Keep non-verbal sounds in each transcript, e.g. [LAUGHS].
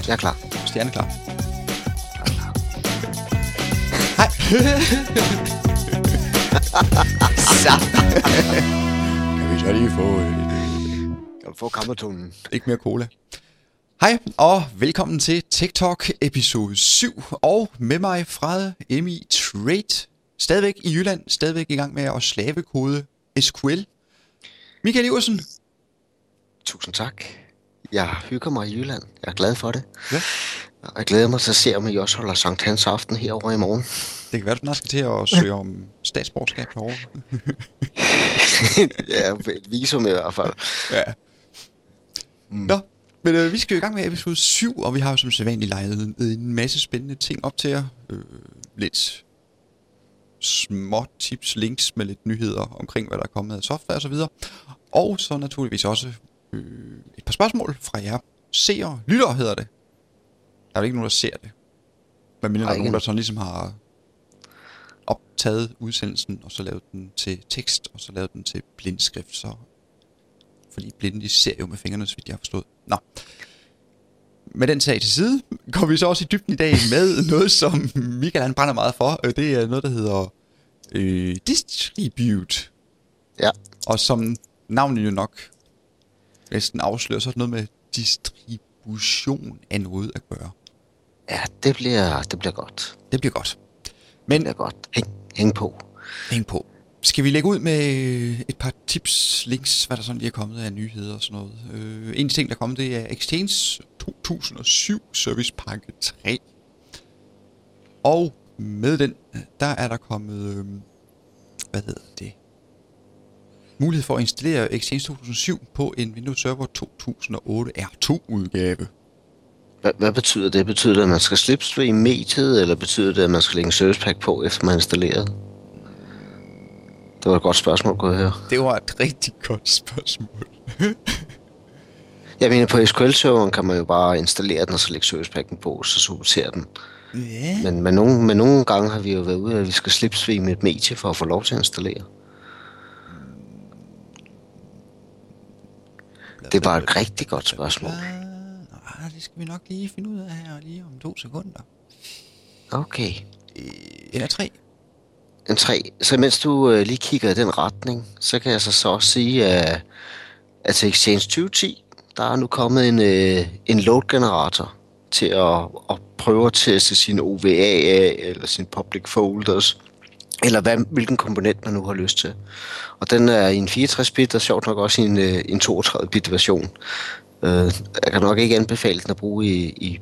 Godt. Jeg er klar. Stjerne klar. Hej. Så. [LAUGHS] [LAUGHS] Kan vi så lige få Kan få kammertonen? ikke mere cola? Hej, og velkommen til TikTok episode 7. Og med mig fra MI Trade. Stadigvæk i Jylland. Stadigvæk i gang med at slavekode SQL. Michael Iversen. Tusind tak. Jeg hygger mig i Jylland. Jeg er glad for det. Ja. Og jeg glæder mig til at se, om I også holder Sankt Hans aften herovre i morgen. Det kan være, du snart skal til at [LAUGHS] søge om statsborgerskab herovre. ja, et visum i hvert fald. Ja. Mm. Nå, men øh, vi skal jo i gang med episode 7, og vi har jo som sædvanligt lejet en masse spændende ting op til jer. Øh, lidt små tips, links med lidt nyheder omkring, hvad der er kommet af software og så videre. Og så naturligvis også øh, et par spørgsmål fra jer seere, lyttere hedder det. Der er jo ikke nogen, der ser det. Men mindre der er nogen, der sådan ligesom har optaget udsendelsen, og så lavet den til tekst, og så lavet den til blindskrift, så fordi blinde de ser jo med fingrene, så vidt jeg har forstået. Nå. Med den sag til side, går vi så også i dybden i dag med noget, som Michael han brænder meget for. Øh, Det er noget, der hedder øh, Distribute. Ja. Og som navnet jo nok næsten afslører, så er det noget med distribution af noget at gøre. Ja, det bliver, det bliver godt. Det bliver godt. Det Men bliver godt. Hæng, hæng på. hæng på. Skal vi lægge ud med et par tips, links, hvad der sådan lige er kommet af nyheder og sådan noget. Øh, en ting, der er kommet, det er Exchange 2007 Service Pakke 3. Og med den, der er der kommet, øh, hvad hedder det? Mulighed for at installere Exchange 2007 på en Windows Server 2008 R2 udgave. Hvad, hvad betyder det? Betyder det, at man skal slipstream mediet, eller betyder det, at man skal lægge en service pack på, efter man har installeret? Det var et godt spørgsmål, jeg høre. Det var et rigtig godt spørgsmål. [LAUGHS] Jeg mener, på SQL-serveren kan man jo bare installere den, og så lægge service packen på, og så supportere den. Ja. Men, men, nogle, men nogle gange har vi jo været ude, at vi skal slipstreame et medie for at få lov til at installere. Det var et rigtig godt spørgsmål. Ah, det skal vi nok lige finde ud af her lige om to sekunder. Okay. Eller tre. En 3. Så mens du øh, lige kigger i den retning, så kan jeg så, så også sige, at, at til Exchange 2010, der er nu kommet en, øh, en load-generator til at, at prøve at teste sin OVA eller sin public folders, eller hvad, hvilken komponent man nu har lyst til. Og den er i en 64-bit, og sjovt nok også i en, øh, en 32-bit version. Øh, jeg kan nok ikke anbefale den at bruge i, i,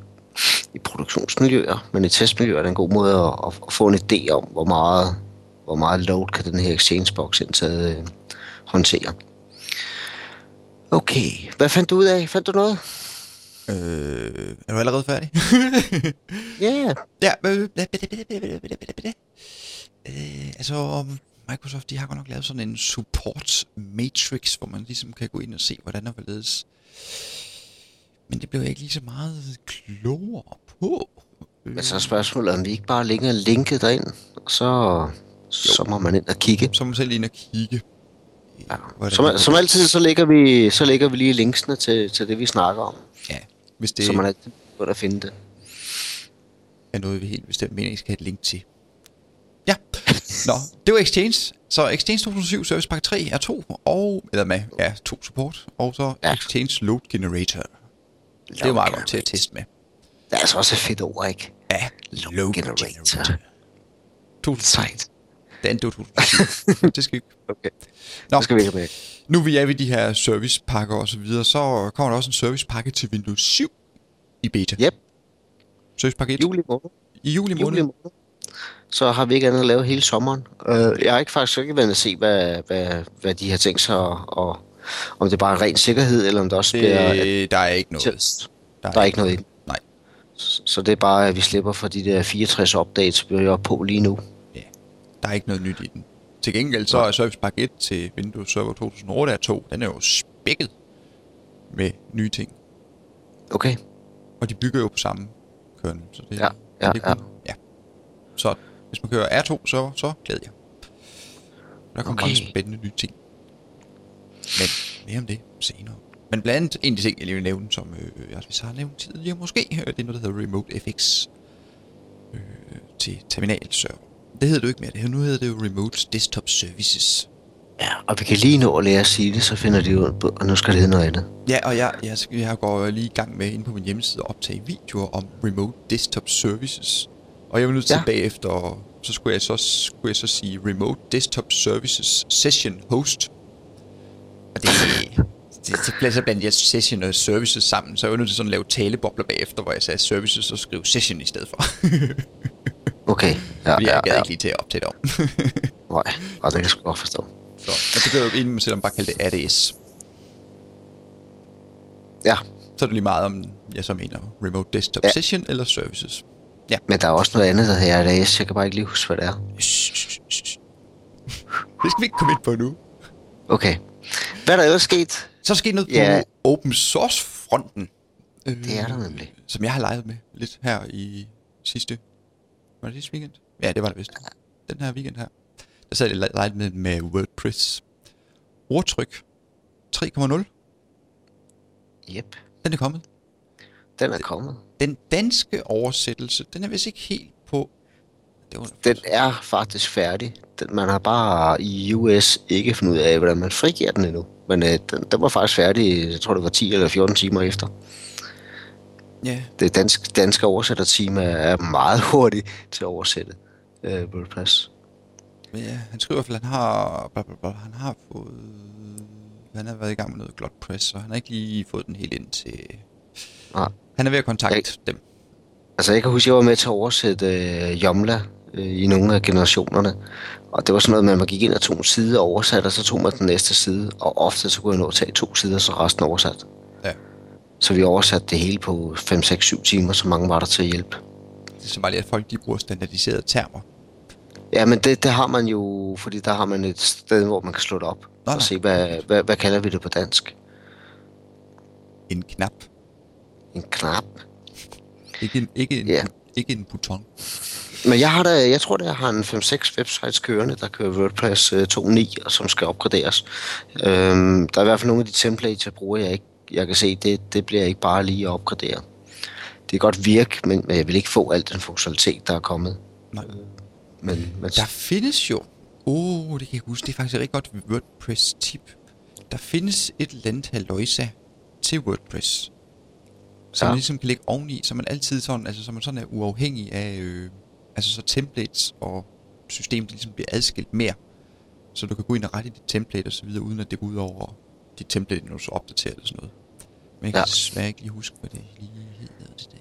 i produktionsmiljøer, men i testmiljøer er det en god måde at, at, at få en idé om, hvor meget, hvor meget load kan den her Exchange-box indtaget øh, håndtere. Okay, hvad fandt du ud af? Fandt du noget? Øh, er du allerede færdig? Ja, yeah. ja. Øh, øh, altså, Microsoft, de har godt nok lavet sådan en support matrix, hvor man ligesom kan gå ind og se, hvordan der hvorledes. Men det blev jeg ikke lige så meget klogere på. men så er spørgsmålet, om vi ikke bare længere linket derind, og så, så må man ind og kigge. Så må man selv ind og kigge. Ja. hvordan Som, som altid, så lægger vi, så lægger vi lige linksene til, til det, vi snakker om. Ja, hvis det. Så man altid må der finde det. er noget, vi helt bestemt mener, I skal have et link til. Ja, nå, det var Exchange. Så Exchange 2007 Service Pack 3 er 2, og, eller med, ja, 2 support, og så Ja. Exchange Load Generator. Det er meget godt til at teste med. Det er altså også et fedt ord, ikke? Ja, Load Generator. Generator. 2000. Sejt. Det er 2007. det skal ikke. Okay. Nå, Så skal vi ikke nu vi er ved de her servicepakker og så videre, så kommer der også en servicepakke til Windows 7 i beta. Yep, Servicepakke 1 juli måned. i juli måned. Juli måned. Så har vi ikke andet at lave hele sommeren. Uh, jeg har ikke faktisk ikke været at se, hvad, hvad, hvad de har tænkt sig, og, og om det bare er ren sikkerhed, eller om det også bliver... Det, der er ikke noget. test. Der er ikke noget i. Nej. Så så det er bare, at vi slipper for de der 64 updates, vi er på lige nu. Ja, der er ikke noget nyt i den. Til gengæld så er Service Pack 1 til Windows Server 2008 R2, den er jo spækket med nye ting. Okay. Og de bygger jo på samme kernel. Så det, Ja, ja, det er kun- ja. Så hvis man kører R2, så, så glæder jeg. Der kommer Okay. mange spændende nye ting. Men mere om det senere. Men blandt andet en af de ting, jeg lige vil nævne, som øh, jeg også har nævnt tidligere måske, øh, det er noget, der hedder Remote FX øh, til terminalserver. Det hedder det jo ikke mere. Det her, nu hedder det jo Remote Desktop Services. Ja, og vi kan lige nå at lære at sige det, så finder de ud og nu skal det hedde noget andet. Ja, og jeg, jeg, jeg går lige i gang med inde på min hjemmeside at optage videoer om Remote Desktop Services. Og jeg var nødt til Ja. ja. bagefter, så skulle jeg så, skulle jeg så sige Remote Desktop Services Session Host. Og det, det, det bliver så blandt jeg session og services sammen, så jeg var nødt til sådan at lave talebobler bagefter, hvor jeg sagde services og skrev session i stedet for. [LAUGHS] Okay, ja, Fordi ja, jeg gad ja. ikke lige til at optage det om. [LAUGHS] Nej, og det kan jeg sgu godt forstå. så, og så kan jeg jo inden mig selv om bare kalde det ADS. Ja, Så er det lige meget om, jeg så mener Remote Desktop Ja. ja. Session eller Services. Ja. men der er også noget andet, der hedder RDS. Jeg kan bare ikke lige huske, hvad det er. Det skal vi ikke komme ind på nu. Okay. Hvad er der ellers sket? Så er sket noget Ja. på open source fronten. Øh, Det er der nemlig. Som jeg har leget med lidt her i sidste... Var det sidste weekend? Ja, det var det vist. Den her weekend her. Der sad jeg leget med, med WordPress. Ordtryk 3.0. Yep, Den er kommet. den er kommet. Den danske oversættelse, den er vist ikke helt på... Det var, Den er faktisk færdig. Den, man har bare i US ikke fundet ud af, hvordan man frigiver den endnu. Men øh, den, den var faktisk færdig, jeg tror det var 10 eller 14 timer efter. ja, Det danske, danske oversætterteam er, er meget hurtigt til at oversætte øh, WordPress. Men ja, han skriver i hvert fald, at han har, han har fået... Han har været i gang med noget GlotPress, og han har ikke lige fået den helt ind til... Nej. Han er ved at kontakte dem. Altså jeg kan huske, jeg var med til at oversætte øh, Jomla øh, i nogle af generationerne. Og det var sådan noget med, at man gik ind og tog en side og oversatte, og så tog man den næste side. Og ofte så kunne jeg nå at tage to sider, så resten oversat. Ja. Så vi oversatte det hele på 5, 6, 7 timer, så mange var der til at hjælpe. Det er så bare lige, at folk de bruger standardiserede termer. Ja, men det, det har man jo, fordi der har man et sted, hvor man kan slå det op. Nå, og se, hvad, hvad, hvad kalder vi det på dansk? En knap. En knap. Ikke en, ikke en, Ja. ikke en button. Men jeg har da, jeg tror, at jeg har en 5-6 websites kørende, der kører WordPress øh, 2.9, og som skal opgraderes. Øhm, der er i hvert fald nogle af de templates, jeg bruger, jeg ikke, jeg kan se, det, det bliver ikke bare lige at opgradere. Det kan godt virke, men, men jeg vil ikke få al den funktionalitet, der er kommet. Nej. Men, men Der findes jo... Oh, det kan jeg huske. Det er faktisk et rigtig godt WordPress-tip. Der findes et eller andet haløjsa til WordPress. Som Ja. man ligesom kan lægge oveni, så man altid sådan, altså så man sådan er uafhængig af, øh, altså så templates og systemet ligesom bliver adskilt mere. Så du kan gå ind og rette dit template og så videre, uden at det går ud over dit template, når du så opdaterer og sådan noget. Men jeg kan Ja. desværre ikke lige huske, hvad det lige hedder. Det der.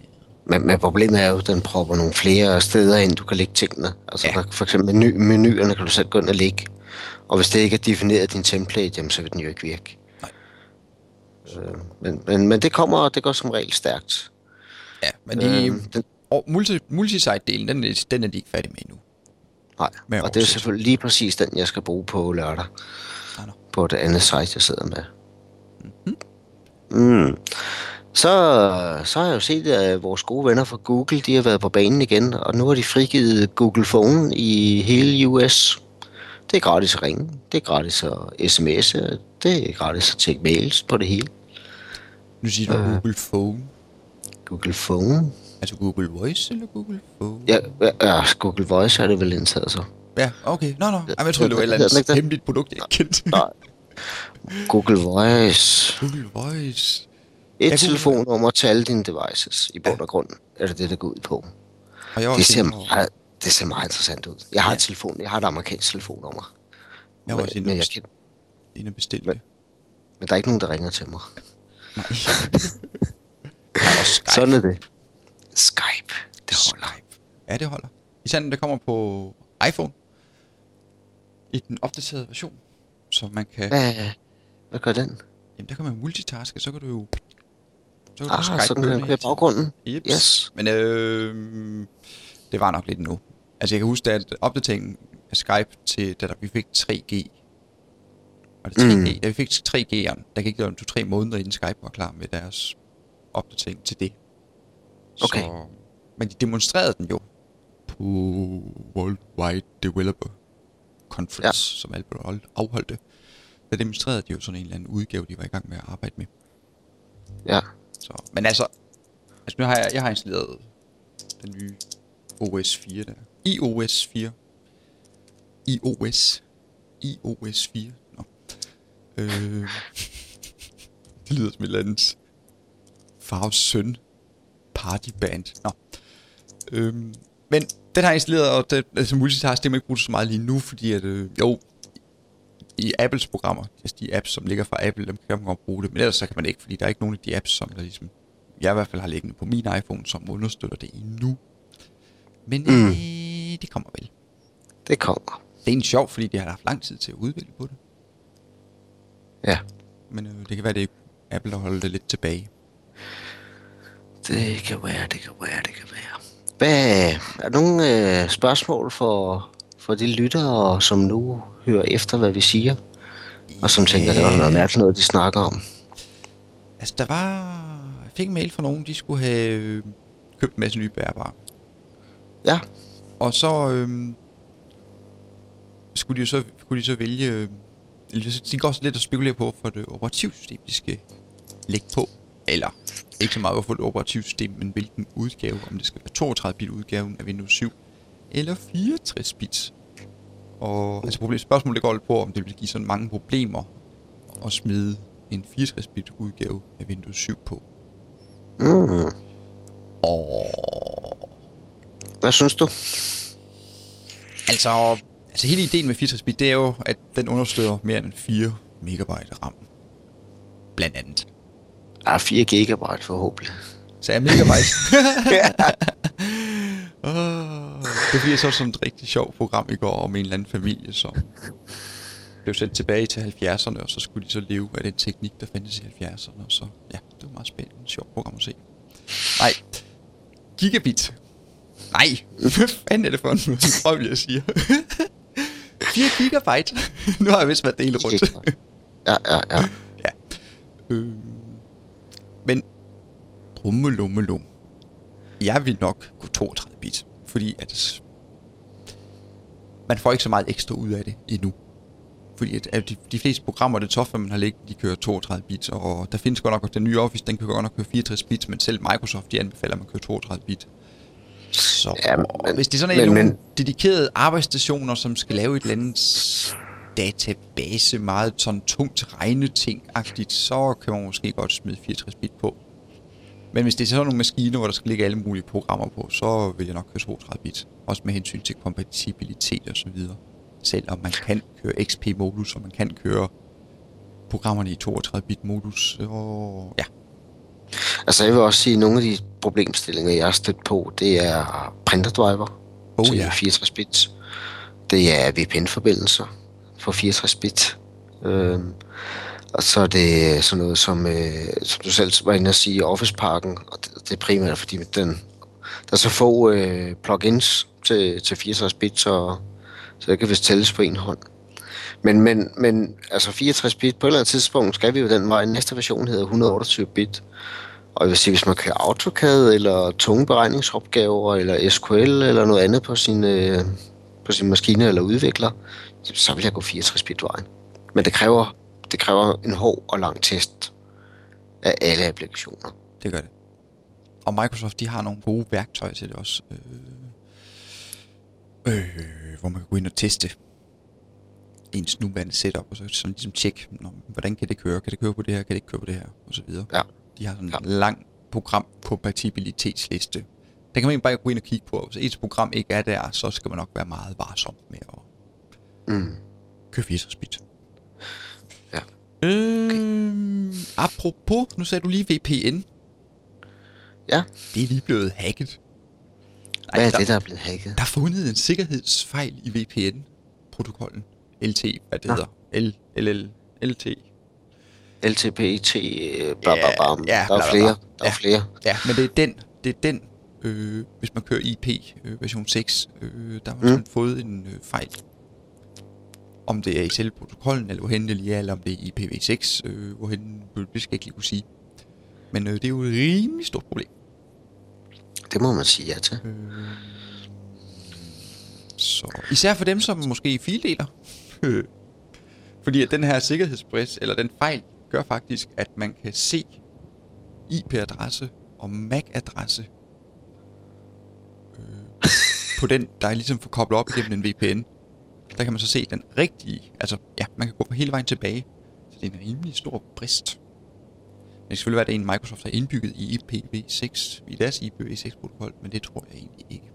Men, men problemet er jo, at den propper nogle flere steder ind, du kan lægge tingene. Altså Ja. ja. for eksempel menu, menuerne kan du selv gå ind og lægge. Og hvis det ikke er defineret i din template, jamen, så vil den jo ikke virke. Øh, men, men, men det kommer, det går som regel stærkt. Ja, men de, den, og multi, multisite-delen, den, er- den er de ikke færdige med endnu. nej, med og det er selvfølgelig lige præcis den, jeg skal bruge på lørdag. Nå. På det andet site, jeg sidder med. Mhm. Mm. Så, så har jeg jo set, at vores gode venner fra Google, de har været på banen igen, og nu har de frigivet Google Phone i hele US. Det er gratis at ringe, det er gratis at sms'e, det er gratis at tjekke mails på det hele. Nu siger du Øh. Google Phone. Google Phone? Altså Google Voice eller Google Phone? Ja, ja, ja Google Voice er det vel indtaget så. Ja, okay. Nå, nå. Jamen, jeg troede, det var et eller andet det? hemmeligt produkt, jeg ikke kendte. Nej. Google Voice. Google Voice. Et Google- telefonnummer til alle dine devices i bund og grund, er det det, der går ud på. Og jeg Det ser, meget, det ser meget interessant ud. Jeg har Ja. et telefon, jeg har et amerikansk telefonnummer. jeg var også inde og jeg kan, inde og bestille Men- men der er ikke nogen, der ringer til mig. Nej. Skype. Sådan er det. Skype. Det holder. Skype. Ja, det holder. Især når det kommer på iPhone. I den opdaterede version. Så man kan... Hvad, hvad gør den? Jamen, der kan man multitaske, så kan du jo... Så kan Ah, så den kørende kan hele tiden. baggrunden. Yep. Yes. Men øh, det var nok lidt nu. Altså jeg kan huske, at opdateringen af Skype til, da der, vi fik 3G. Var det 3G? Mm. Da vi fik 3G'eren, der gik jo 2-3 måneder inden Skype var klar med deres opdatering til det. Okay. Så, men de demonstrerede den jo på Worldwide Developer Conference, ja. som Apple afholdte. Der demonstrerede de jo sådan en eller anden udgave, de var i gang med at arbejde med. Ja. Så, men altså, altså nu har jeg, jeg har installeret den nye OS 4 der. iOS 4. iOS. iOS 4. Øh, det lyder som et eller andet Favs søn partyband. Nå. Øhm, men den har jeg installeret, og det, altså multitask, det må ikke bruge så meget lige nu, fordi at, øh, jo, i Apples programmer, altså de apps, som ligger fra Apple, dem kan man godt bruge det, men ellers så kan man ikke, fordi der er ikke nogen af de apps, som der ligesom, jeg i hvert fald har liggende på min iPhone, som understøtter det endnu. Men mm. øh, det kommer vel. Det kommer. Det er en sjov, fordi de har haft lang tid til at udvikle på det. Ja. Men øh, det kan være, det er Apple, der holder det lidt tilbage. Det kan være, det kan være, det kan være. Hvad, er der nogle øh, spørgsmål for, for de lyttere, som nu hører efter, hvad vi siger? Og som tænker, det var noget mærkeligt noget, de snakker om. Altså, der var... Jeg fik en mail fra nogen, de skulle have øh, købt en masse nye bærbare. Ja, Og så øhm, skulle de så, skulle de så vælge... De går også lidt og spekulerer på, for det operativsystem, de skal lægge på. Eller ikke så meget, hvorfor det operativsystem, men hvilken udgave. Om det skal være 32-bit udgaven af Windows 7, eller 64-bit. Og altså problemet, spørgsmålet går lidt på, om det vil give sådan mange problemer at smide en 64-bit udgave af Windows 7 på. mm. Og hvad synes du? Altså, altså hele ideen med 64-bit, det er jo, at den understøtter mere end 4 megabyte RAM. Blandt andet. Ah, 4 gigabyte forhåbentlig. Så er megabyte. [LAUGHS] oh, det bliver så sådan et rigtig sjovt program i går om en eller anden familie, som blev sendt tilbage til 70'erne, og så skulle de så leve af den teknik, der fandtes i 70'erne. Og så, ja, det var meget spændende. Sjovt program at se. Nej. Gigabit. Nej. [LAUGHS] Hvad fanden er det for en drøm, jeg siger? 4 gigabyte. [LAUGHS] nu har jeg vist været dele rundt. Ja, ja, ja. Ja. Øh, men rummelummelum. Jeg vil nok gå 32 bit, fordi at man får ikke så meget ekstra ud af det endnu. Fordi at, at de, de fleste programmer, det software, man har liggende, de kører 32 bit, og der findes godt nok den nye Office, den kan godt nok køre 64 bit, men selv Microsoft, de anbefaler, at man kører 32 bit. Så Ja, men- hvis det er sådan men- en nogle men- dedikerede arbejdsstationer, som skal lave et eller andet database, meget sådan tungt regneting-agtigt, så kan man måske godt smide 64 bit på. Men hvis det er sådan nogle maskiner, hvor der skal ligge alle mulige programmer på, så vil jeg nok køre 32 bit. Også med hensyn til kompatibilitet og så videre. Selvom man kan køre XP-modus, og man kan køre programmerne i 32-bit modus. Og ja, Altså, jeg vil også sige, at nogle af de problemstillinger, jeg har stødt på, det er printerdriver Oh, til ja. 64 bit. Det er VPN-forbindelser for 64 bit. Øhm, og så er det sådan noget som, øh, som du selv var inde at sige, Office-pakken, og det, det er primært fordi den, der er så få øh, plugins til, til 64 bit, så, så det kan vist tælles på en hånd. Men, men, men altså 64 bit, på et eller andet tidspunkt skal vi jo den vej. Næste version hedder 128 bit. Og jeg vil sige, hvis man kører AutoCAD, eller tunge beregningsopgaver, eller SQL, eller noget andet på sin, øh, på sin maskine eller udvikler, så vil jeg gå 64 bit vejen. Men det kræver, det kræver en hård og lang test af alle applikationer. det gør det. Og Microsoft, de har nogle gode værktøjer til det også. Øh, øh, hvor man kan gå ind og teste ens nuværende setup, og så sådan ligesom tjekke, hvordan kan det køre? Kan det køre på det her? Kan det ikke køre på det her? Og så videre. Ja. De har sådan en Ja. lang programkompatibilitetsliste. Den kan man bare gå ind og kigge på. Hvis et program ikke er der, så skal man nok være meget varsom med at Mm. 64 bit. Ja. Øhm, apropos, nu sagde du lige VPN. Ja, Det er lige blevet hacket. hvad er der, det, der er blevet hacket? der er fundet en sikkerhedsfejl i VPN-protokollen. LT, hvad det Nå. hedder. L, LL, LT. LTPT, øh, bla bla Ja, bla. ja, der bla, er bla, flere. bla. Der er flere. Ja, men det er den, det er den øh, hvis man kører IP øh, version 6, øh, der har man Mm. fået en øh, fejl. Om det er i selve protokollen, eller hvorhen det lige er, eller om det er i IPv6, øh, hvorhen, det skal jeg ikke lige kunne sige. Men øh, det er jo et rimelig stort problem. Det må man sige ja til. Øh, så især for dem, som måske fildeler. [LAUGHS] Fordi at den her sikkerhedsbrist, eller den fejl, gør faktisk, at man kan se IP-adresse og MAC-adresse øh, på den, der er ligesom får koblet op igennem en VPN. Der kan man så se den rigtige, altså ja, man kan gå hele vejen tilbage. Så det er en rimelig stor brist. Det skal selvfølgelig være, at det er en Microsoft har indbygget i IPv6, i deres IPv6-protokol, men det tror jeg egentlig ikke.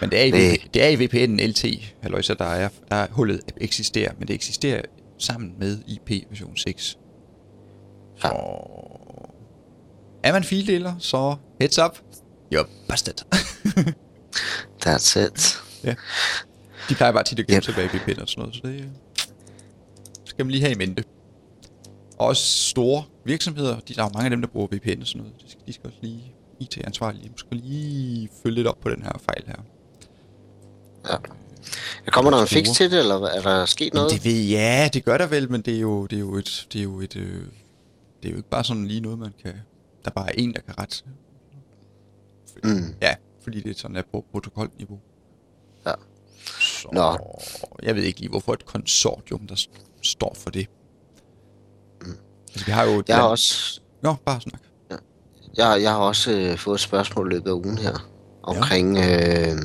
Men det er i, Nej. det er i VPN'en LT, halløjsa, der er, der er hullet eksisterer, men det eksisterer sammen med IP version 6. Så er man fildeler, så heads up, you're busted. [LAUGHS] That's it. ja. De plejer bare tit at gemme Yep. sig bag VPN og sådan noget, så det øh, skal man lige have i mente. Og også store virksomheder, de, der er jo mange af dem, der bruger VPN og sådan noget, de skal, de skal også lige, IT-ansvarlige, de skal lige følge lidt op på den her fejl her. Ja. Kommer der en fix til det, eller er der sket noget? Det ved ja, det gør der vel, men det er jo, det er jo et, det er jo et, øh, det er jo ikke bare sådan lige noget, man kan, der bare er en, der kan rette. Mm. Ja, fordi det sådan er på protokolniveau. Ja. Så, Nå. jeg ved ikke lige, hvorfor et konsortium, der står for det. Altså, vi har jo... Jeg har også, Nå, bare snak. jeg, jeg har også øh, fået et spørgsmål i løbet af ugen her, omkring øh,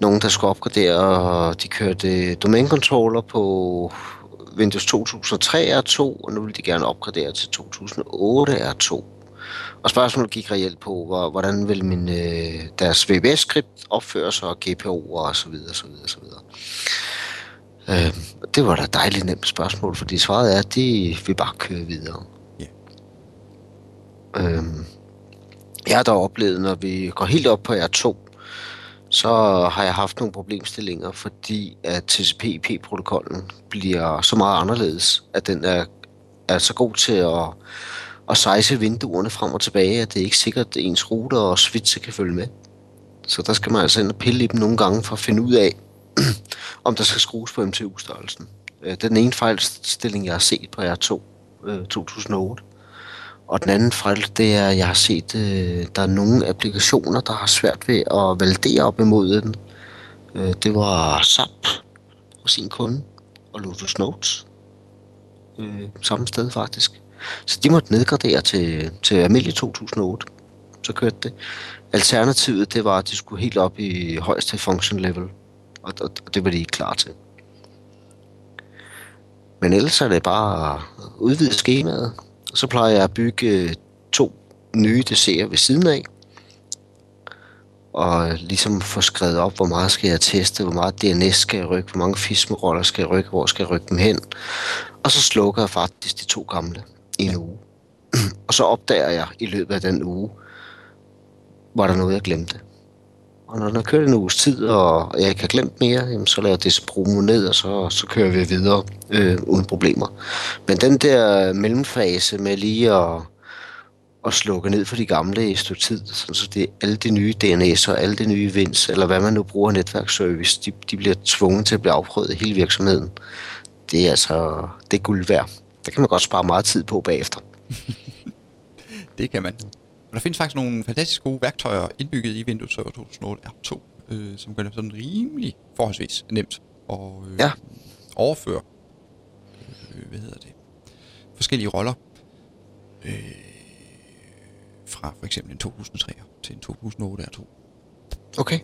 nogen, der skulle opgradere, og de kørte domænecontroller på Windows 2003 R2, og nu vil de gerne opgradere til 2008 R2. Og spørgsmålet gik reelt på, hvor, hvordan vil min, øh, deres VBS-skript opføre sig, og GPO'er og så videre, så videre, så videre. Øh, det var da et dejligt nemt spørgsmål, fordi svaret er, at de vil bare køre videre. Ja. Øhm, jeg har dog oplevet, når vi går helt op på R2, så har jeg haft nogle problemstillinger, fordi at TCP/IP-protokollen bliver så meget anderledes, at den er, er så god til at, at size vinduerne frem og tilbage, at det er ikke sikkert, at ens router og switcher kan følge med. Så der skal man altså ind og pille i dem nogle gange for at finde ud af, [CLEARS THROAT] om der skal skrues på MTU-størrelsen. Det øh, er den ene fejlstilling, jeg har set på R2 2008. Og den anden fejl, det er, at jeg har set, øh, der er nogle applikationer, der har svært ved at validere op imod den. Øh, det var SAP og sin kunde, og Lotus Notes. Øh, samme sted faktisk. Så de måtte nedgradere til, til almindelig 2008. Så kørte det. Alternativet, det var, at de skulle helt op i højeste function level. Og, og, og det var de ikke klar til. Men ellers er det bare at udvide skemaet. Så plejer jeg at bygge øh, to nye desserter ved siden af. Og øh, ligesom få skrevet op, hvor meget skal jeg teste, hvor meget DNS skal jeg rykke, hvor mange fismeroller skal jeg rykke, hvor skal jeg rykke dem hen. Og så slukker jeg faktisk de to gamle i en uge. [CLEARS THROAT] og så opdager jeg i løbet af den uge, var der noget, jeg glemte. Og når den har kørt en uges tid, og jeg ikke har glemt mere, jamen, så laver jeg det promo ned, og så, så kører vi videre øh, uden problemer. Men den der mellemfase med lige at, at slukke ned for de gamle i et stykke tid, sådan så det er alle de nye DNS'er, alle de nye VINs, eller hvad man nu bruger netværksservice, de, de bliver tvunget til at blive afprøvet i hele virksomheden. Det er altså, det er guld værd. Der kan man godt spare meget tid på bagefter. [LAUGHS] Det kan man. Der findes faktisk nogle fantastisk gode værktøjer indbygget i Windows Server 2008 R2, øh, som gør det sådan rimelig forholdsvis nemt at øh, Ja. overføre øh, hvad hedder det, forskellige roller øh, fra for eksempel en 2003 til en 2008 R2. Okay,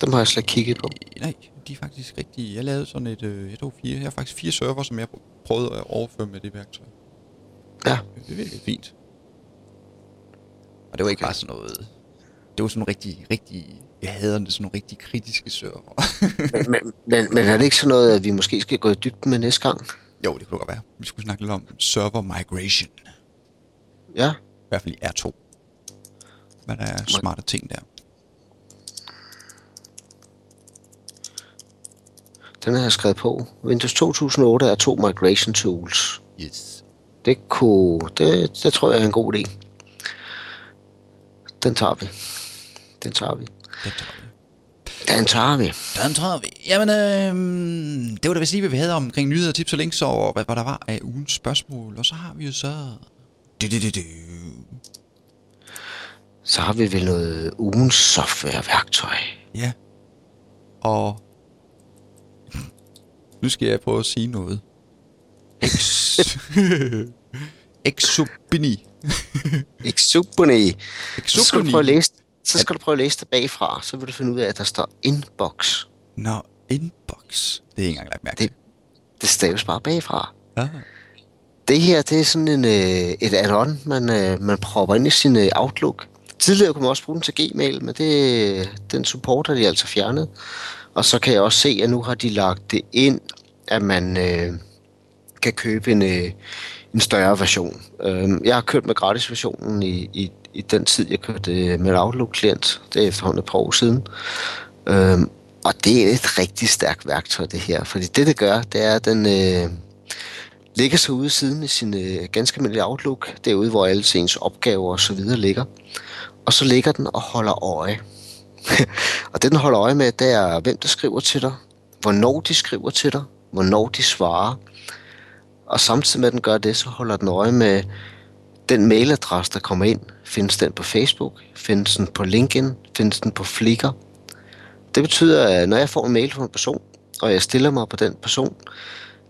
dem har jeg slet ikke kigget på. Øh, nej, de er faktisk rigtig... Jeg lavede sådan et... Øh, jeg tog fire, jeg har faktisk fire server, som jeg prøvede at overføre med det værktøj. Ja, Det virkede fint. Og det var ikke Okay. bare sådan noget... Det var sådan nogle rigtig, rigtig... Jeg hader det, sådan nogle rigtig kritiske server. men, men, [LAUGHS] men, men er det ikke sådan noget, at vi måske skal gå i dybden med næste gang? jo, det kunne godt være. Vi skulle snakke lidt om server migration. Ja, I hvert fald i R2. Hvad der er smarte ting der. den har jeg skrevet på. Windows 2008 er to migration tools. Yes. Det kunne, det, det tror jeg er en god idé. Den tager vi. Den tager vi. Det tager vi. Den tager vi. Den tager vi. Jamen, øh, det var da vist lige, hvad vi havde omkring nyheder, tips og links, og hvad, hvad der var af ugens spørgsmål. Og så har vi jo så... Du, du, du, du. Så har vi vel noget ugens softwareværktøj. Ja. Og... Nu skal jeg prøve at sige noget. X... [LAUGHS] Exubini. [LAUGHS] Exubini. Så skal du prøve at læse, så skal du prøve at læse det bagfra, så vil du finde ud af, at der står inbox. Nå, inbox. Det er ikke engang lagt mærke Det, det staves bare bagfra. Ah. Det her, det er sådan en, øh, et add-on, man, øh, man propper ind i sin øh, Outlook. Tidligere kunne man også bruge den til Gmail, men det, den support har de altså fjernet. Og så kan jeg også se, at nu har de lagt det ind, at man øh, kan købe en, øh, en større version. Øh, jeg har kørt med gratisversionen i, i, i den tid, jeg kørte øh, med Outlook-klient. Det er efterhånden et par år siden. Øh, og det er et rigtig stærkt værktøj, det her. Fordi det, det gør, det er, at den... Øh, ligger så ude siden i sin øh, ganske almindelige Outlook, derude hvor alle ens opgaver og så videre ligger. Og så ligger den og holder øje. [LAUGHS] og det den holder øje med, det er hvem der skriver til dig, hvornår de skriver til dig, hvornår de svarer. Og samtidig med at den gør det, så holder den øje med den mailadresse, der kommer ind. Findes den på Facebook? Findes den på LinkedIn? Findes den på Flickr? Det betyder, at når jeg får en mail fra en person, og jeg stiller mig på den person,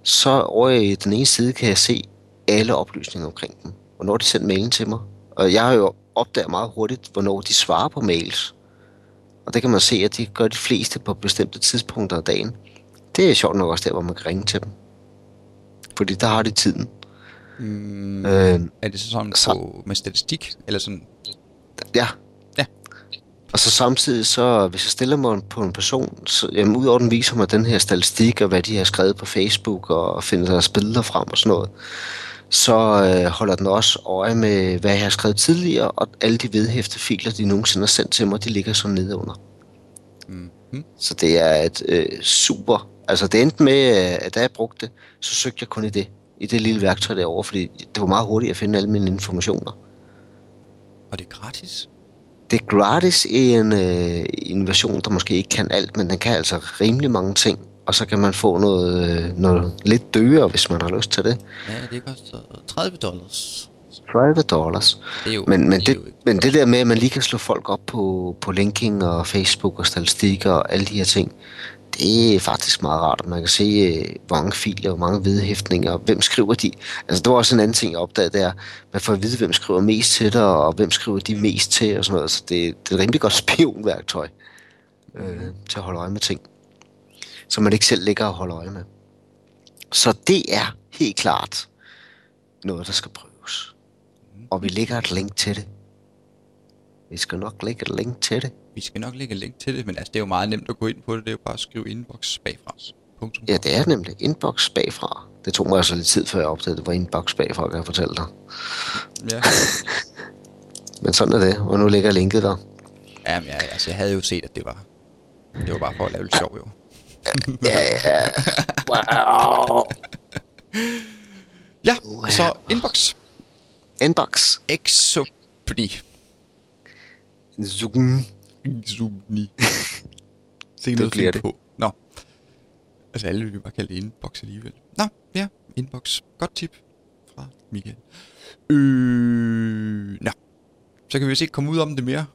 så over i den ene side kan jeg se alle oplysninger omkring dem. Hvornår de sender mailen til mig. Og jeg har jo opdaget meget hurtigt, hvornår de svarer på mails. Og det kan man se, at de gør de fleste på bestemte tidspunkter af dagen. Det er sjovt nok også der, hvor man kan ringe til dem. Fordi der har de tiden. Mm, Øh, er det så sådan så- på, med statistik? Eller sådan? ja. Ja. Og så samtidig, så hvis jeg stiller mig på en person, så jamen, udover den viser mig den her statistik, og hvad de har skrevet på Facebook, og finder deres billeder frem og sådan noget, så øh, holder den også øje med, hvad jeg har skrevet tidligere, og alle de vedhæftede filer, de nogensinde har sendt til mig, de ligger så nede under. Mm. Så det er et øh, super... Altså det endte med, øh, at da jeg brugte det, så søgte jeg kun i det, i det lille værktøj derovre, fordi det var meget hurtigt at finde alle mine informationer. Og det er gratis? Det er gratis i en, øh, en version, der måske ikke kan alt, men den kan altså rimelig mange ting. Og så kan man få noget, øh, noget lidt dyrere, hvis man har lyst til det. Ja, det koster 30 dollars. 30 dollars. Det er jo, Men, men, det, jo ikke- men det der med, at man lige kan slå folk op på, på linking og Facebook og statistikker og alle de her ting, det er faktisk meget rart, at man kan se, øh, hvor mange filer, hvor mange vedhæftninger, og hvem skriver de. Altså, det var også en anden ting, jeg opdagede, der. Man får at vide, hvem skriver mest til dig, og hvem skriver de mest til, og sådan noget. Så det, det er et rimelig godt [LAUGHS] spionværktøj øh, til at holde øje med ting, som man ikke selv ligger og holder øje med. Så det er helt klart noget, der skal prøves. Og vi lægger et link til det. Vi skal nok lægge et link til det. Vi skal nok lægge et link til det, men altså, det er jo meget nemt at gå ind på det. Det er jo bare at skrive inbox bagfra. Punktum. Ja, det er nemlig inbox bagfra. Det tog mig altså lidt tid, før jeg opdagede, at det var inbox bagfra, kan jeg fortælle dig. Ja. [LAUGHS] Men sådan er det, og nu ligger linket der. Jamen, ja, altså, jeg havde jo set, at det var... Det var bare for at lave lidt sjov, jo. [LAUGHS] Ja, ja. Wow. Ja, så inbox. Inbox. Exopni. Zoom. Exopni. [LAUGHS] Se noget bliver fint på. Nå. Altså, alle vil jo bare kalde det inbox alligevel. Nå, ja, inbox. Godt tip fra Michael. Øh, nå. Så kan vi vist ikke komme ud om det mere.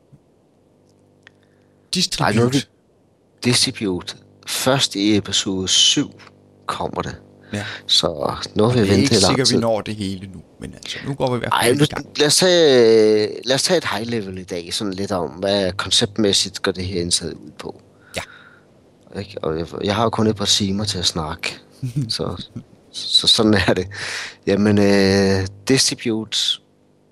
Distribute. nu er distribute. Først i episode 7 kommer det. Ja. Så nu har vi Det er ventet ikke lang sikkert, tid. vi når det hele nu, men altså, nu går vi i hvert Ej, fald nu, i gang. lad, os tage, lad os tage et high level i dag, sådan lidt om, hvad konceptmæssigt går det her indsat ud på. Ja. Ikke? Og jeg, jeg har jo kun et par timer til at snakke, [LAUGHS] så, så sådan er det. Jamen, øh, Distribute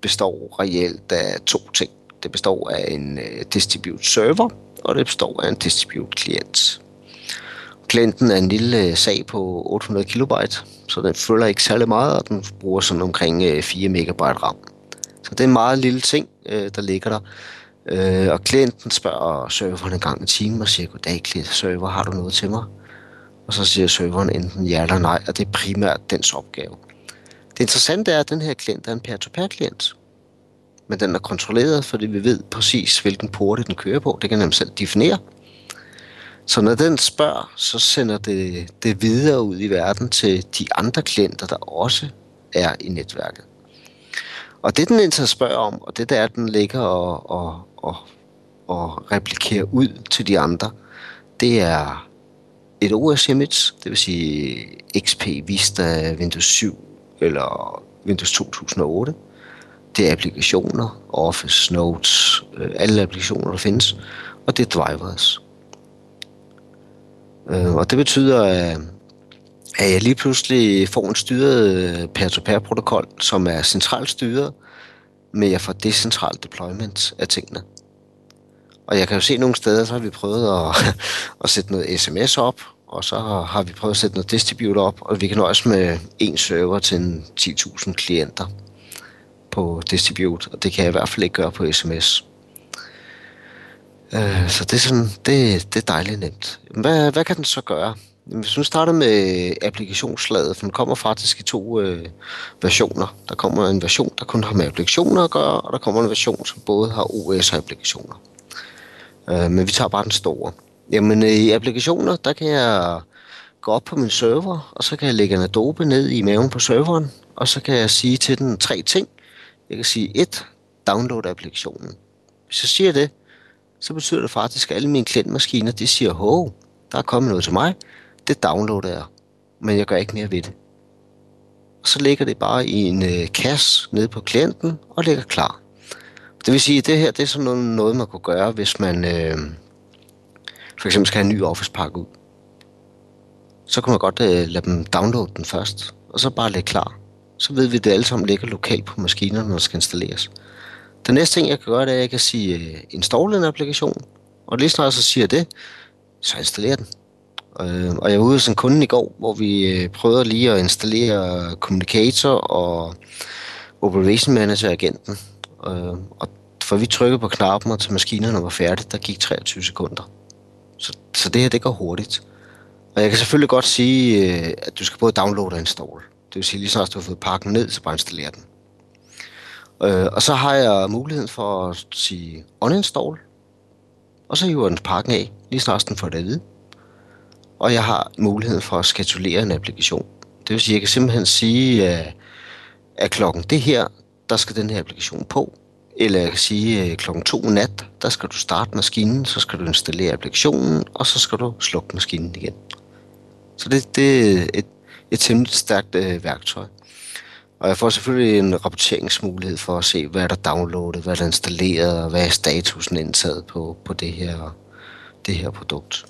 består reelt af to ting. Det består af en øh, Distribute server, og det består af en Distribute klient. Klienten er en lille øh, sag på 800 kilobyte, så den følger ikke særlig meget, og den bruger sådan omkring øh, 4 megabyte RAM. Så det er en meget lille ting, øh, der ligger der. Øh, og klienten spørger serveren en gang i timen og siger, goddag klient, server, har du noget til mig? Og så siger serveren enten ja eller nej, og det er primært dens opgave. Det interessante er, at den her klient er en peer-to-peer klient. Men den er kontrolleret, fordi vi ved præcis, hvilken porte den kører på. Det kan den selv definere. Så når den spørger, så sender det det videre ud i verden til de andre klienter, der også er i netværket. Og det den indtil spørger om, og det der er, den ligger og, og, og, og replikerer ud til de andre, det er et OS image, det vil sige XP, Vista, Windows 7 eller Windows 2008. Det er applikationer, Office, Notes, øh, alle applikationer, der findes, og det er drivers. Øh, og det betyder, at, at jeg lige pludselig får en styret øh, peer-to-peer-protokol, som er centralt styret, men jeg får decentral deployment af tingene. Og jeg kan jo se nogle steder, så har vi prøvet at, [LAUGHS] at sætte noget sms op, og så har vi prøvet at sætte noget distributor op, og vi kan nøjes med en server til 10.000 klienter på distribute, og det kan jeg i hvert fald ikke gøre på sms. Øh, så det er, sådan, det, det er dejligt nemt. Hvad, hvad kan den så gøre? Hvis nu starter med applikationslaget, for den kommer faktisk i to øh, versioner. Der kommer en version, der kun har med applikationer at gøre, og der kommer en version, som både har OS og applikationer. Øh, men vi tager bare den store. Jamen øh, i applikationer, der kan jeg gå op på min server, og så kan jeg lægge en Adobe ned i maven på serveren, og så kan jeg sige til den tre ting. Jeg kan sige et, download applikationen. Hvis jeg siger det, så betyder det faktisk, at alle mine klientmaskiner, de siger, hov, der er kommet noget til mig, det downloader jeg, men jeg gør ikke mere ved det. Og så ligger det bare i en øh, kasse nede på klienten og ligger klar. Det vil sige, at det her det er sådan noget, noget man kunne gøre, hvis man øh, for eksempel skal have en ny Office-pakke ud. Så kan man godt øh, lade dem downloade den først, og så bare lægge klar. Så ved vi, at det alle sammen ligger lokalt på maskinerne, når det skal installeres. Den næste ting, jeg kan gøre, det er, at jeg kan sige øh, install en applikation, og lige snart så siger det, så installerer den. Øh, og jeg var ude hos en kunde i går, hvor vi øh, prøvede lige at installere Communicator og Operation Manager agenten. Øh, og for vi trykkede på knappen, og til maskinerne var færdigt, der gik 23 sekunder. Så, så det her, det går hurtigt. Og jeg kan selvfølgelig godt sige, øh, at du skal både downloade og installe. Det vil sige, lige snart du har fået pakken ned, så bare installere den. Øh, og så har jeg muligheden for at sige uninstall, og så hiver den pakken af, lige snart den får det at vide. Og jeg har muligheden for at skatulere en applikation. Det vil sige, at jeg kan simpelthen sige, at, at klokken det her, der skal den her applikation på. Eller jeg kan sige, at klokken to nat, der skal du starte maskinen, så skal du installere applikationen, og så skal du slukke maskinen igen. Så det, det er et, et temmelig stærkt øh, værktøj. Og jeg får selvfølgelig en rapporteringsmulighed for at se, hvad er der downloadet, hvad er der installeret, og hvad er statusen indtaget på, på det, her, det her produkt.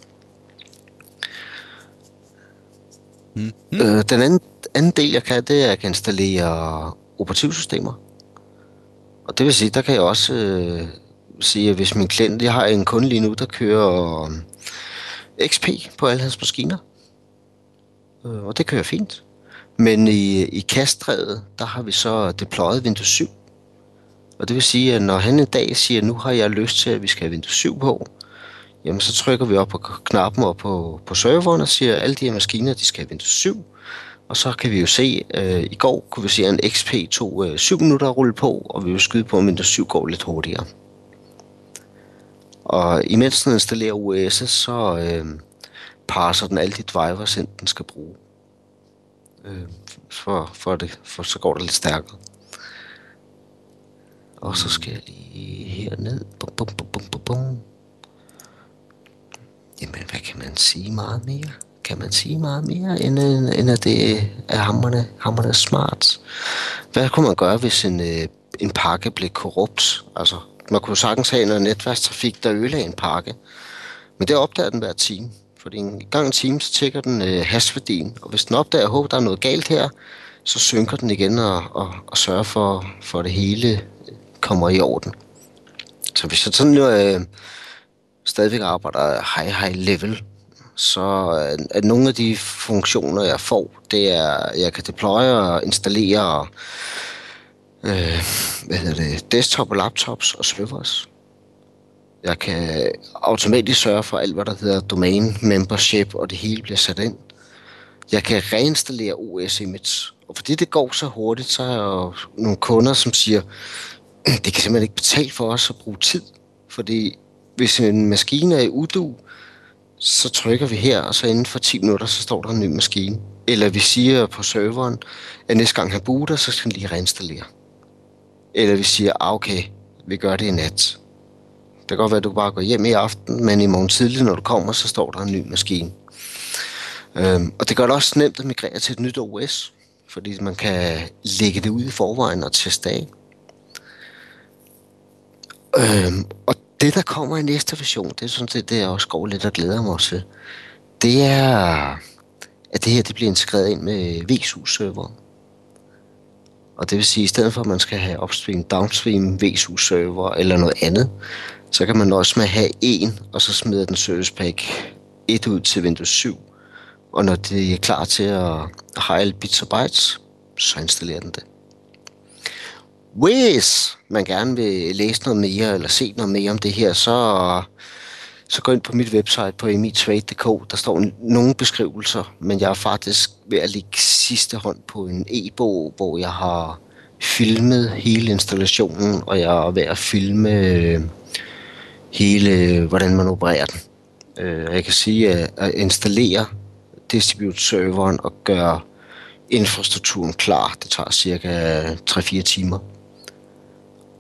Mm. Øh, den anden, anden del, jeg kan, det er, at jeg kan installere operativsystemer. Og det vil sige, der kan jeg også øh, sige, at hvis min klient, jeg har en kunde lige nu, der kører øh, XP på alle hans maskiner. Øh, og det kører fint. Men i, i kastræet, der har vi så deployet Windows 7. Og det vil sige, at når han en dag siger, nu har jeg lyst til, at vi skal have Windows 7 på, jamen så trykker vi op på knappen op på, på serveren og siger, at alle de her maskiner, de skal have Windows 7. Og så kan vi jo se, øh, i går kunne vi se, at en XP tog øh, 7 minutter at rulle på, og vi vil skyde på, at Windows 7 går lidt hurtigere. Og imens den installerer OS, så øh, parser den alle de drivers, den skal bruge øh, for, for, det, for så går det lidt stærkere. Og så skal jeg lige herned. Bum, bum, bum, bum, bum, bum. Jamen, hvad kan man sige meget mere? Kan man sige meget mere, end, øh, end at det er hammerne, hammerne smart? Hvad kunne man gøre, hvis en, øh, en pakke blev korrupt? Altså, man kunne sagtens have noget netværkstrafik, der ødelagde en pakke. Men det opdager den hver time. Fordi en gang i timen, så tjekker den øh, hashværdien, og hvis den opdager, at der er noget galt her, så synker den igen og, og, og sørger for, for, at det hele øh, kommer i orden. Så hvis jeg sådan øh, stadigvæk arbejder high, high level, så øh, at nogle af de funktioner, jeg får, det er, at jeg kan deploye og installere øh, hvad hedder det, desktop og laptops og servers. Jeg kan automatisk sørge for alt, hvad der hedder domain membership, og det hele bliver sat ind. Jeg kan reinstallere OS Image. Og fordi det går så hurtigt, så er jeg nogle kunder, som siger, [CLEARS THROAT] det kan simpelthen ikke betale for os at bruge tid. Fordi hvis en maskine er i udu, så trykker vi her, og så inden for 10 minutter, så står der en ny maskine. Eller vi siger på serveren, at næste gang han booter, så skal han lige reinstallere. Eller vi siger, ah, okay, vi gør det i nat. Det kan godt være, at du bare går hjem i aften, men i morgen tidlig, når du kommer, så står der en ny maskine. Øhm, og det gør det også nemt at migrere til et nyt OS. fordi man kan lægge det ud i forvejen og teste af. Øhm, og det, der kommer i næste version, det er sådan set det, jeg også går lidt og glæder mig til. Det er, at det her det bliver integreret ind med VSU-server. Og det vil sige, at i stedet for, at man skal have upstream, downstream, VSU-server eller noget andet, så kan man også med have en, og så smider den Service Pack 1 ud til Windows 7. Og når det er klar til at have bits og bytes, så installerer den det. Hvis man gerne vil læse noget mere eller se noget mere om det her, så, så gå ind på mit website på emitrade.dk. Der står nogle beskrivelser, men jeg er faktisk ved at lægge sidste hånd på en e-bog, hvor jeg har filmet hele installationen, og jeg er ved at filme øh, hele, hvordan man opererer den. Øh, jeg kan sige, at at installere distribute-serveren og gøre infrastrukturen klar, det tager cirka 3-4 timer.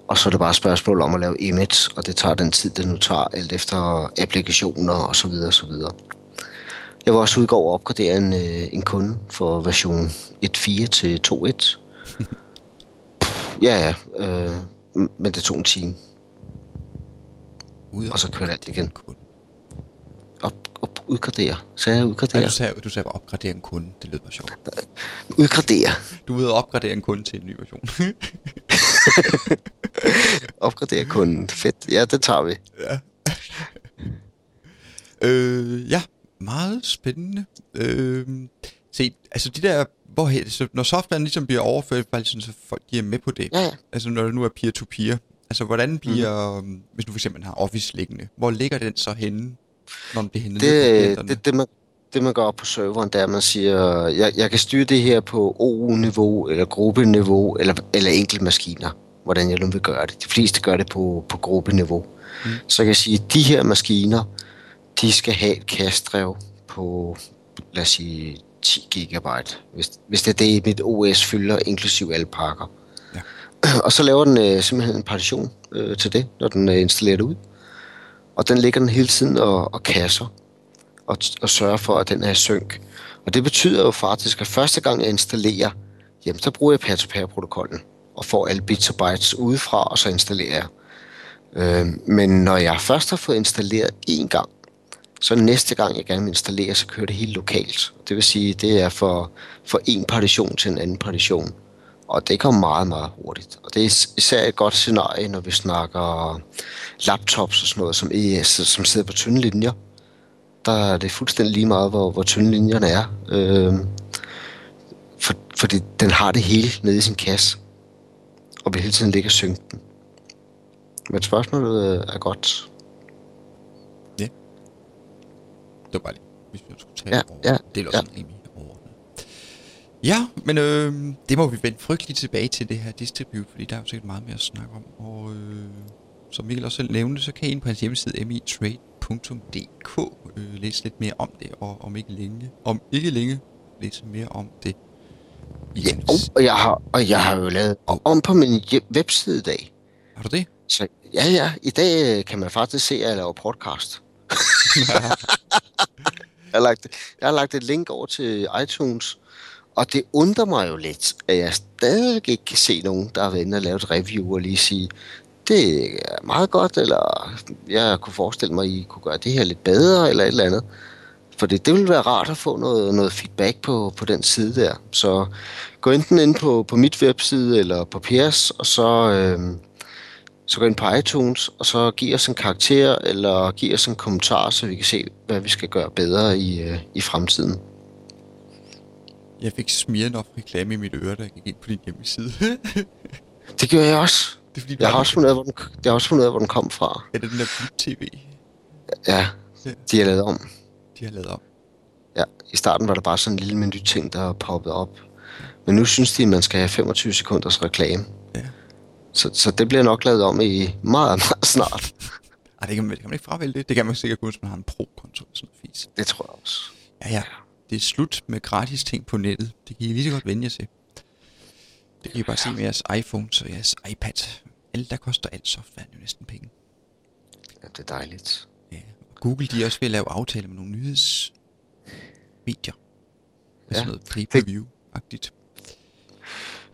Og så er det bare et spørgsmål om at lave image, og det tager den tid, det nu tager, alt efter applikationer og så videre, og så videre. Jeg var også udgå og opgradere en, øh, en kunde for version 1.4 til 2.1. [LAUGHS] ja, ja, øh, men det tog en time. Ud Og så kørte alt igen. Kunde. Op, op, udgradere. Så jeg Ja, udgradere. du sagde, du sagde bare opgradere en kunde. Det lød bare sjovt. [LAUGHS] Udgradere. Du er ude at opgradere en kunde til en ny version. [LAUGHS] Opgradere kunden. Fedt. Ja, det tager vi. ja. [LAUGHS] øh, ja, meget spændende. Øh, se, altså de der, hvor, så når softwaren ligesom bliver overført, bare sådan, så folk giver med på det. Ja, ja. Altså når det nu er peer-to-peer. Altså hvordan bliver, mm. hvis du for eksempel har Office liggende, hvor ligger den så henne, når den bliver hentet Det, det, det, man, det man gør på serveren, det er, at man siger, jeg, jeg kan styre det her på OU-niveau, eller gruppeniveau, eller, eller enkelte maskiner, hvordan jeg nu vil gøre det. De fleste gør det på, på gruppeniveau. Mm. Så jeg kan sige, at de her maskiner, de skal have et kastdrev på, lad os sige, 10 gigabyte, hvis, hvis det er det, mit OS fylder, inklusiv alle pakker. Ja. Og så laver den øh, simpelthen en partition øh, til det, når den øh, installerer det ud. Og den ligger den hele tiden og, og kasser og, og sørger for, at den er i synk. Og det betyder jo faktisk, at første gang jeg installerer, jamen så bruger jeg peer-to-peer-protokollen og får alle bits og bytes udefra, og så installerer jeg. Øh, men når jeg først har fået installeret én gang, så næste gang jeg gerne vil installere, så kører det helt lokalt. Det vil sige, det er for, for en partition til en anden partition. Og det går meget, meget hurtigt. Og det er is- især et godt scenarie, når vi snakker laptops og sådan noget, som, er, som sidder på tynde linjer. Der er det fuldstændig lige meget, hvor, hvor tynde linjerne er. Øhm, for, fordi den har det hele nede i sin kasse. Og vil hele tiden ligge og synke den. Men spørgsmålet øh, er godt. Det var bare lige, hvis vi skulle tale Ja, over. ja, det er også ja. ja. Ja, men øh, det må vi vende frygteligt tilbage til det her distribute, fordi der er jo sikkert meget mere at snakke om. Og øh, som Mikkel også selv nævnte, så kan I ind på hans hjemmeside mitrade.dk øh, læse lidt mere om det, og om ikke længe, om ikke længe, læse mere om det. Ja, og, og, jeg har, og jeg har jo lavet om på min webside i dag. Har du det? Så ja, ja, i dag øh, kan man faktisk se, at jeg laver podcast. [LAUGHS] jeg, har lagt, jeg har lagt et link over til iTunes, og det undrer mig jo lidt, at jeg stadig ikke kan se nogen, der har været inde og lavet et review og lige sige, det er meget godt, eller jeg kunne forestille mig, at I kunne gøre det her lidt bedre, eller et eller andet. For det, det ville være rart at få noget, noget feedback på, på den side der. Så gå enten ind på, på mit webside eller på Pers, og så, øh, så gå ind på iTunes, og så giv os en karakter, eller giv os en kommentar, så vi kan se, hvad vi skal gøre bedre i, øh, i fremtiden. Jeg fik smidt op reklame i mit øre, da jeg gik ind på din hjemmeside. [LAUGHS] Det gør jeg også. det er fordi, Jeg har også fundet hvor den, jeg har også fundet ud af, hvor den kom fra. Er det den der Bip TV, Ja, Ja. de har lavet om. de har lavet om? Ja, i starten var der bare sådan en lille menu-ting, der poppede op. Men nu synes de, at man skal have 25 sekunders reklame. Ja. Så, så det bliver nok lavet om i meget, meget snart. Ej, det kan, man, det kan man ikke fravælge det. Det kan man sikkert kun, hvis man har en pro-konto. Sådan noget fis. Det tror jeg også. Ja, ja. Det er slut med gratis ting på nettet. Det kan I lige så godt vende jer til. Det kan I bare se med jeres iPhones og jeres iPad. Alt der koster alt software jo næsten penge. Ja, det er dejligt. Ja. Og Google de er også ved at lave aftaler med nogle nyhedsmedier. Med Ja. sådan noget pay-per-view-agtigt.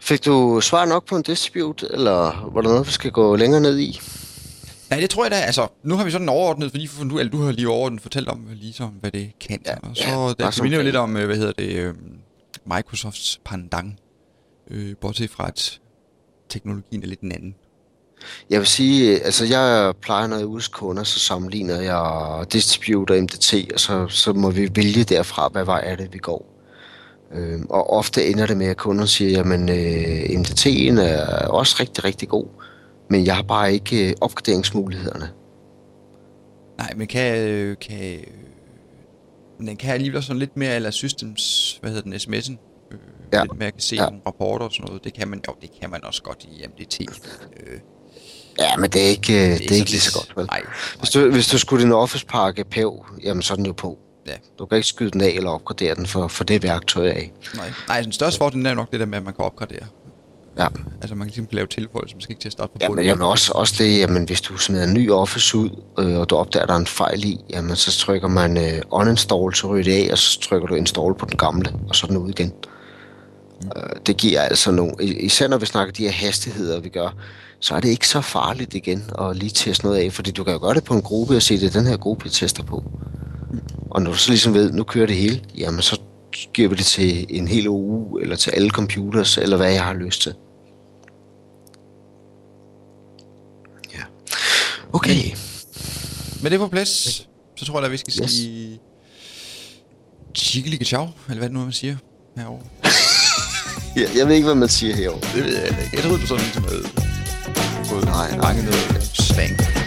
Fik du svar nok på en dispute, eller var der noget, vi skal gå længere ned i? Nej, det tror jeg da. Altså, nu har vi sådan overordnet, fordi du, eller du har lige overordnet fortalt om, ligesom, hvad det kan. Ja, og så ja, ja, der sådan minder jo lidt om, øh, hvad hedder det, øh, Microsofts pendant. Øh, bortset fra, at teknologien er lidt en anden. Jeg vil sige, altså jeg plejer, når jeg er hos kunder, så sammenligner jeg Distribute og MDT, og så, så må vi vælge derfra, hvad vej er det, vi går. Øhm, og ofte ender det med, at kunden siger, jamen øh, MDT'en er også rigtig, rigtig god, men jeg har bare ikke øh, opgraderingsmulighederne. Nej, men kan, øh, kan, øh, men den kan alligevel sådan lidt mere eller systems, hvad hedder den, sms'en. Øh, Ja. Lidt mere kan se Ja. nogle rapporter og sådan noget. Det kan man jo, det kan man også godt i MDT. Øh, Ja, men det er ikke, øh, det er sådan ikke lige så godt, vel? Nej, Hvis du, hvis du skulle din Office-pakke pæv, jamen så er den jo på. Ja. Du kan ikke skyde den af eller opgradere den for, for det værktøj af. nej. Nej, den største fordel er nok det der med, at man kan opgradere. Ja. Altså man kan ligesom lave tilføjelser, man skal ikke til at starte på Ja, men jamen også, også det, jamen, hvis du smider en ny Office ud, øh, og du opdager, at der er en fejl i, jamen, så trykker man øh, uninstall, så ryger det af, og så trykker du install på den gamle, og så er den ud igen. Mm. Øh, det giver altså nogle, især når vi snakker de her hastigheder, vi gør, så er det ikke så farligt igen at lige teste noget af, fordi du kan jo gøre det på en gruppe og se, det er den her gruppe, jeg tester på. Og når du så ligesom ved, nu kører det hele, jamen så giver vi det til en hel uge, eller til alle computers, eller hvad jeg har lyst til. Ja. Okay. Men det er på plads, så tror jeg, at vi skal Yes. sige... Chigelike ciao, eller hvad det nu er, man siger herovre. [LAUGHS] Jeg, jeg ved ikke, hvad man siger herovre. Det ved jeg ikke. Jeg troede, du sådan ligesom havde fået Nej, nej. mange noget slang.